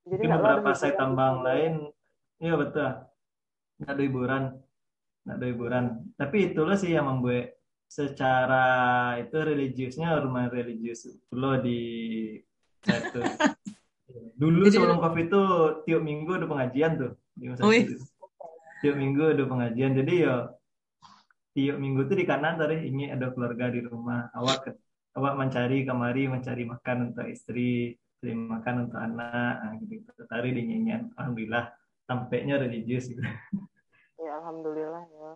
Speaker 3: jadi beberapa saya tambang lain iya betul nggak ada hiburan. Nggak ada hiburan. Tapi itulah sih yang membuat secara itu religiusnya rumah religius lo di satu dulu Jadi, sebelum covid itu tiap minggu ada pengajian tuh di masa tiap minggu ada pengajian. Jadi ya tiap minggu tuh di kanan tadi ini ada keluarga di rumah. Awak awak mencari kamari mencari makan untuk istri cari makan untuk anak nah, gitu. Tadi di nyanyian alhamdulillah sampainya religius gitu.
Speaker 2: Ya alhamdulillah ya.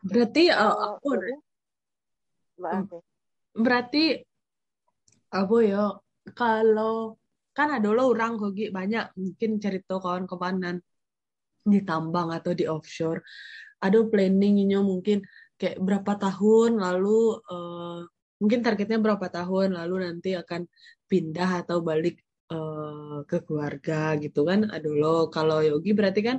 Speaker 1: Berarti uh, apa? Berarti apa ya? Kalau kan ada lo orang kogi banyak mungkin cerita kawan-kawanan di tambang atau di offshore ada planningnya mungkin kayak berapa tahun lalu uh, mungkin targetnya berapa tahun lalu nanti akan pindah atau balik uh, ke keluarga gitu kan. Aduh lo kalau Yogi berarti kan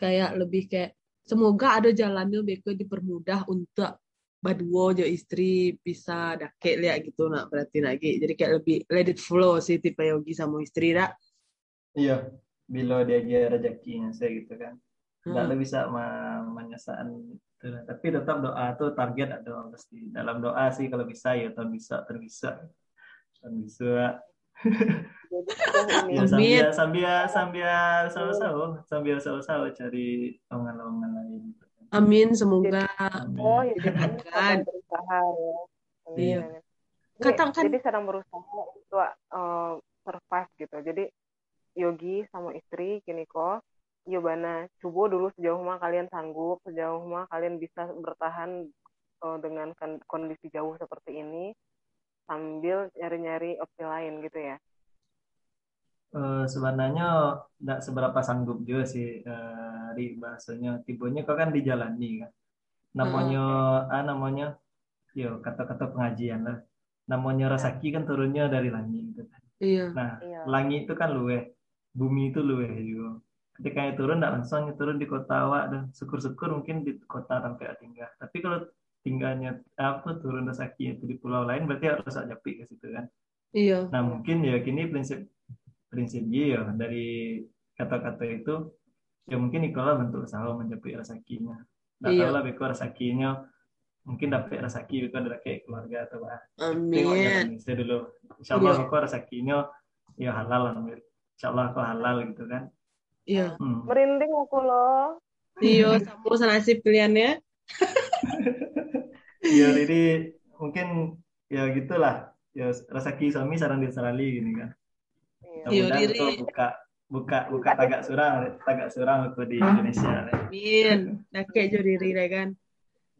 Speaker 1: kayak lebih kayak semoga ada jalannya beko dipermudah untuk baduo jo istri bisa dake lihat gitu. Nak berarti lagi jadi kayak lebih let it flow sih tipe Yogi sama istri dak
Speaker 3: iya bila dia dia rezekinya saya gitu kan. Nggak hmm. bisa menyesal gitu. tapi tetap doa tuh target ada pasti. Dalam doa sih kalau bisa ya tahun bisa terbisa tahun bisa ya, sambil sambil sambil sama-sama sambil sama-sama cari lowongan-lowongan lain.
Speaker 1: Amin, semoga.
Speaker 2: Oh, ya, jadi berusaha ya.
Speaker 1: Iya.
Speaker 2: Katakan. Jadi sedang berusaha untuk uh, survive gitu. Jadi Yogi sama istri kini kok Yobana coba dulu sejauh mana kalian sanggup, sejauh mana kalian bisa bertahan uh, dengan kondisi jauh seperti ini sambil nyari-nyari opsi lain gitu ya?
Speaker 3: Uh, sebenarnya tidak seberapa sanggup juga sih uh, di bahasanya tibonya kau kan dijalani kan namanya hmm. ah namanya yo kata-kata pengajian lah namanya rasaki kan turunnya dari langit gitu kan
Speaker 1: iya.
Speaker 3: nah
Speaker 2: iya.
Speaker 3: langit itu kan luwe bumi itu luwe juga ketika itu turun tidak langsung turun di kota awak dan syukur-syukur mungkin di kota sampai tinggal tapi kalau tinggalnya apa turun rezeki itu di pulau lain berarti harus ada ke situ kan?
Speaker 1: Iya.
Speaker 3: Nah mungkin ya kini prinsip prinsip dia ya dari kata-kata itu ya mungkin Nikola bentuk usaha mencapai rezekinya. Nah iya. lah beko rezekinya mungkin dapat rezeki beko dari kayak keluarga atau apa.
Speaker 1: Amin.
Speaker 3: Saya dulu. Insya Allah iya. beko rezekinya ya halal lah insya Allah aku halal gitu kan?
Speaker 1: Iya.
Speaker 2: Hmm. merinding aku loh.
Speaker 1: Iya sama senasib pilihannya
Speaker 3: ya jadi mungkin ya gitulah. Ya rezeki suami sarang disarali gini kan.
Speaker 1: Iya.
Speaker 3: Diri buka buka buka tagak surang tagak surang itu di Indonesia
Speaker 1: Amin. Nah kayak jo diri kan.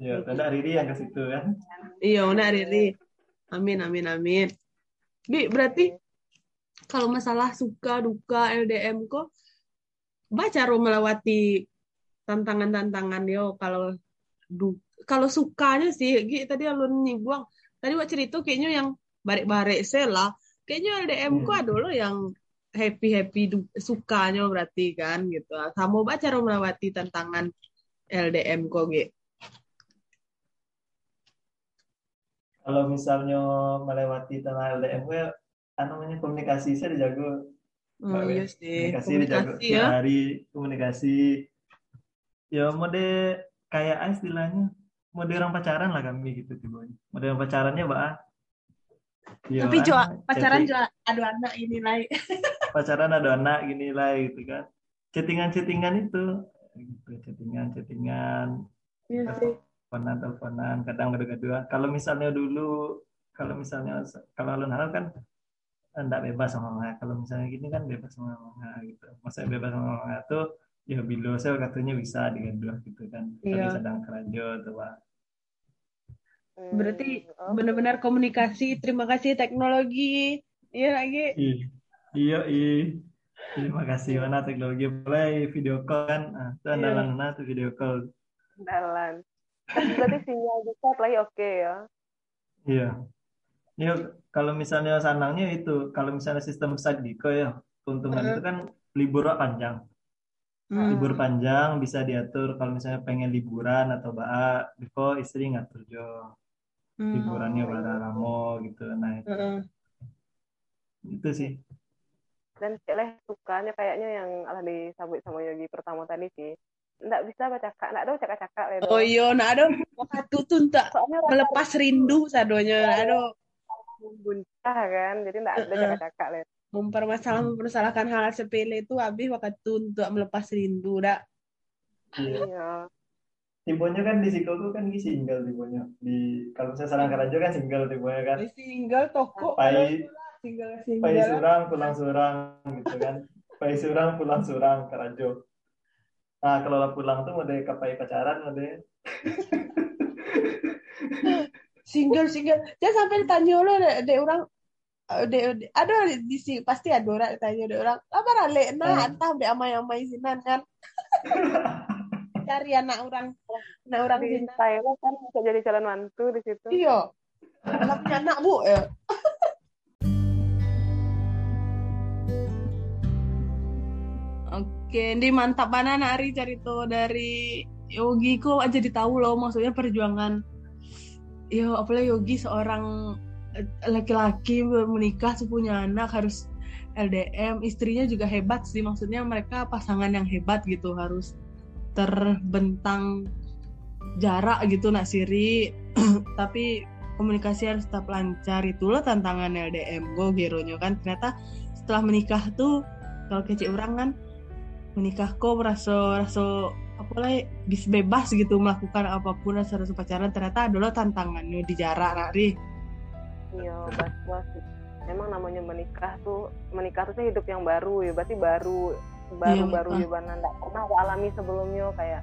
Speaker 3: Iya, tanda Riri yang ke situ kan.
Speaker 1: Iya, nak Riri. Amin, amin, amin. Bi, berarti kalau masalah suka duka LDM kok baca melewati tantangan-tantangan yo kalau du kalau sukanya sih Gi, tadi alun nyinggung. Tadi waktu cerita kayaknya yang barek-barek lah. Kayaknya LDM hmm. ku ada loh yang happy happy sukanya berarti kan gitu. Kamu baca cara melewati tantangan LDM kok gitu
Speaker 3: kalau misalnya melewati tantangan LDM gue anu namanya komunikasi saya dijago.
Speaker 1: Oh, iya sih
Speaker 3: komunikasi, dijago
Speaker 1: komunikasi ya.
Speaker 3: hari komunikasi. Ya mode kayak ah, istilahnya mode orang pacaran lah kami gitu tiba mode orang pacarannya mbak Iya,
Speaker 1: tapi
Speaker 3: kan?
Speaker 1: pacaran coba ada anak ini lah
Speaker 3: pacaran ada anak gini lah gitu kan. Chattingan-chattingan itu. Gitu chattingan chattingan.
Speaker 1: Iya sih.
Speaker 3: teleponan teleponan kadang berdua kalau misalnya dulu kalau misalnya kalau alun alun kan enggak bebas sama mama kalau misalnya gini kan bebas sama mama gitu. Masa bebas sama mama tuh ya bilo saya katanya bisa digaduh gitu kan tapi
Speaker 1: Iya.
Speaker 3: sedang kerajo tuh pak
Speaker 2: Hmm,
Speaker 1: berarti benar-benar komunikasi terima kasih teknologi iya lagi
Speaker 3: Ih, iya iya terima kasih mana teknologi mulai video call kan ah, itu
Speaker 1: Iya.
Speaker 3: andalan mana tuh video call
Speaker 2: Dalan. Tapi berarti sinyal bisa play oke ya.
Speaker 3: Iya. Iya, kalau misalnya sanangnya itu, kalau misalnya sistem Sadiko ya, keuntungan
Speaker 1: Heeh.
Speaker 3: itu kan libur panjang.
Speaker 1: Hmm.
Speaker 3: Libur panjang bisa diatur kalau misalnya pengen liburan atau baa, Diko istri ngatur jo.
Speaker 1: Hmm.
Speaker 3: Liburannya bareng ramo gitu. Nah, itu,
Speaker 1: Heeh.
Speaker 3: itu sih.
Speaker 2: Dan Cek sukanya kayaknya yang ala disambut sama Yogi pertama tadi sih. Nggak bisa baca cakak, nggak ada cakak-cakak le.
Speaker 1: oh iya nah ada waktu tuh
Speaker 2: Soalnya
Speaker 1: melepas rindu sadonya aduh
Speaker 2: membuncah kan, jadi nggak ada
Speaker 1: Heeh.
Speaker 2: cakak-cakak le.
Speaker 1: Mempermasalah mempermasalahkan hal sepele itu habis waktu untuk melepas rindu dak
Speaker 3: Iya.
Speaker 2: Iya.
Speaker 3: Tipenya kan di Siko tuh kan di single tipenya. Di kalau misalnya Sarang Karajo kan single tipenya kan.
Speaker 1: single toko
Speaker 3: Pai
Speaker 1: single
Speaker 3: pai
Speaker 1: single
Speaker 3: surang pulang surang gitu kan. Pai surang pulang surang Karajo. Nah, kalau lah pulang tuh mode kapai pacaran mode
Speaker 1: single single jangan sampai ditanya lo dek dek orang dek dek- ada di sini pasti ada orang ditanya dek orang apa rale nah
Speaker 3: Hmm.
Speaker 1: entah dek amai amai sinan kan? Cari anak orang. Anak orang
Speaker 2: Di
Speaker 1: sinan.
Speaker 2: Thailand kan bisa jadi calon mantu di situ.
Speaker 1: iya. Kalau punya anak bu ya. Oke, ini mantap mana Nari cerita dari Yogi kok aja ditahu loh maksudnya perjuangan. Yo apalagi Yogi seorang laki-laki menikah punya anak harus LDM istrinya juga hebat sih maksudnya mereka pasangan yang hebat gitu harus terbentang jarak gitu nak siri. Tapi komunikasi harus tetap lancar. Itulah tantangan LDM go geronya kan. Ternyata setelah menikah tuh kalau kecil orang kan menikah kok merasa rasa apa lah bisa bebas gitu melakukan apa pun rasa rasa pacaran. Ternyata adalah tantangannya di jarak nari
Speaker 2: Iya, bas Memang namanya menikah tuh, menikah tuh hidup yang baru ya, berarti baru baru baru
Speaker 1: ah.
Speaker 2: ya Bana. nggak pernah aku alami sebelumnya kayak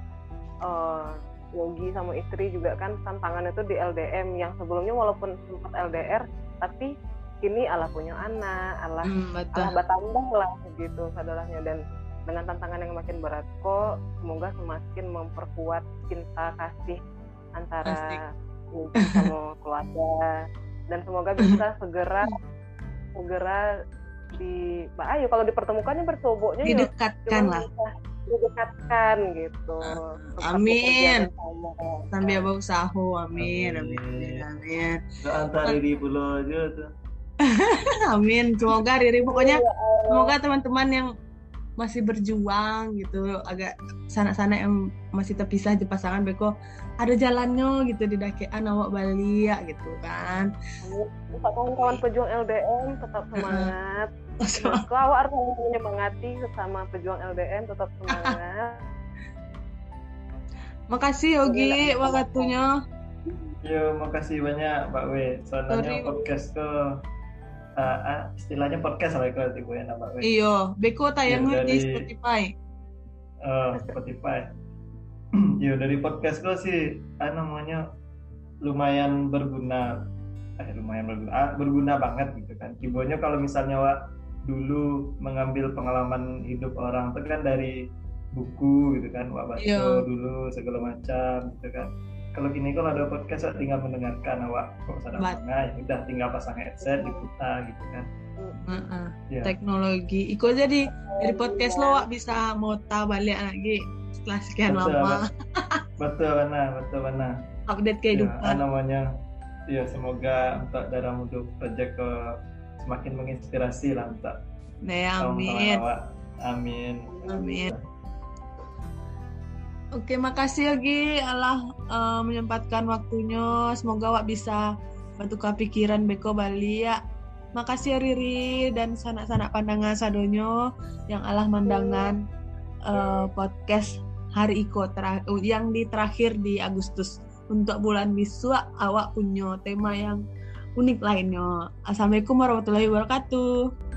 Speaker 2: eh, Yogi sama istri juga kan tantangan itu di LDM yang sebelumnya walaupun sempat LDR tapi kini Allah punya anak, Allah
Speaker 1: hmm,
Speaker 2: Allah bertambah lah gitu saudaranya dan dengan tantangan yang makin berat kok semoga semakin memperkuat cinta kasih antara. Yogi sama keluarga dan semoga bisa segera segera di Mbak Ayu kalau dipertemukannya bertoboknya ya
Speaker 1: didekatkan lah.
Speaker 2: didekatkan gitu. Tetap
Speaker 1: amin. sambil abang usaha amin amin.
Speaker 3: Amin.
Speaker 1: amin
Speaker 3: antar diri pulau aja tuh.
Speaker 1: amin. Semoga Riri pokoknya
Speaker 2: Iya,
Speaker 1: semoga teman-teman yang masih berjuang gitu agak sana-sana yang masih terpisah di pasangan beko ada jalannya gitu di dakean awak Bali ya gitu kan.
Speaker 2: Kawan-kawan pejuang LDM tetap semangat. Kau harus menyemangati sesama pejuang LDM tetap semangat.
Speaker 1: makasih Yogi waktunya
Speaker 3: Yo, makasih banyak Mbak W. Soalnya podcast tuh ah, ah, istilahnya podcast lah kalau tipe ya Mbak W.
Speaker 1: iyo beko tayangnya di Spotify
Speaker 3: Eh, Spotify. Yo dari podcast gue sih, ah, namanya lumayan berguna, eh lumayan berguna, ah, berguna banget gitu kan. Kibonya kalau misalnya Wak dulu mengambil pengalaman hidup orang itu kan dari buku gitu kan, Wak baca dulu segala macam gitu kan. Kalau gini kalau ada podcast tinggal mendengarkan awak kok sadar
Speaker 1: Bat-
Speaker 3: mana, ya udah tinggal pasang headset diputar gitu kan.
Speaker 1: Heeh.
Speaker 3: Ya.
Speaker 1: teknologi. Iko jadi dari podcast lo Wak, bisa mota balik lagi setelah sekian
Speaker 3: Betul,
Speaker 1: lama
Speaker 3: betul benar betul benar
Speaker 1: update
Speaker 3: ya,
Speaker 1: kehidupan.
Speaker 3: namanya ya semoga untuk darah muda project ke semakin menginspirasi lah untuk
Speaker 1: Nah, ya, amin.
Speaker 3: awak. amin
Speaker 1: Amin. Oke, makasih Yogi Allah eh, menyempatkan waktunya. Semoga Wak bisa bertukar pikiran Beko Bali ya. Makasih ya Riri dan sanak-sanak pandangan sadonyo yang Allah mandangan eh, podcast hari Iko yang di terakhir di Agustus. Untuk bulan Biswa awak punya tema yang unik lainnya. Assalamualaikum warahmatullahi wabarakatuh.